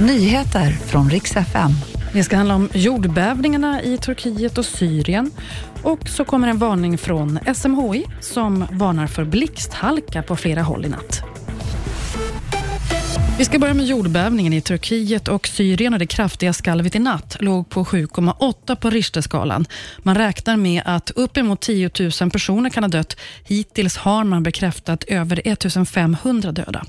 Nyheter från riks FM. Det ska handla om jordbävningarna i Turkiet och Syrien. Och så kommer en varning från SMHI som varnar för blixthalka på flera håll i natt. Vi ska börja med jordbävningen i Turkiet och Syrien och det kraftiga skalvet i natt låg på 7,8 på Richterskalan. Man räknar med att uppemot 10 000 personer kan ha dött. Hittills har man bekräftat över 1 500 döda.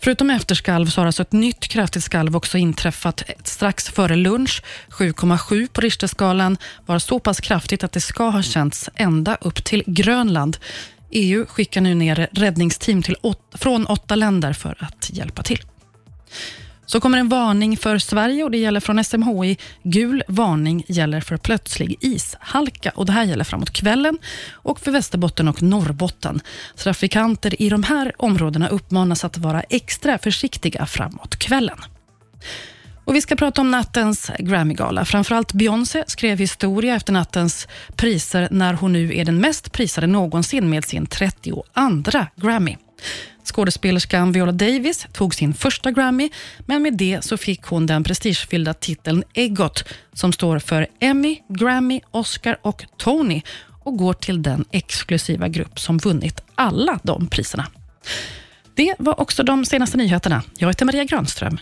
Förutom efterskalv så har alltså ett nytt kraftigt skalv också inträffat strax före lunch. 7,7 på Richterskalan var så pass kraftigt att det ska ha känts ända upp till Grönland. EU skickar nu ner räddningsteam till åt, från åtta länder för att hjälpa till. Så kommer en varning för Sverige och det gäller från SMHI. Gul varning gäller för plötslig ishalka och det här gäller framåt kvällen och för Västerbotten och Norrbotten. Trafikanter i de här områdena uppmanas att vara extra försiktiga framåt kvällen. Och Vi ska prata om nattens Grammygala. Framförallt Beyoncé skrev historia efter nattens priser när hon nu är den mest prisade någonsin med sin 32 Grammy. Skådespelerskan Viola Davis tog sin första Grammy, men med det så fick hon den prestigefyllda titeln EGOT, som står för Emmy, Grammy, Oscar och Tony och går till den exklusiva grupp som vunnit alla de priserna. Det var också de senaste nyheterna. Jag heter Maria Granström.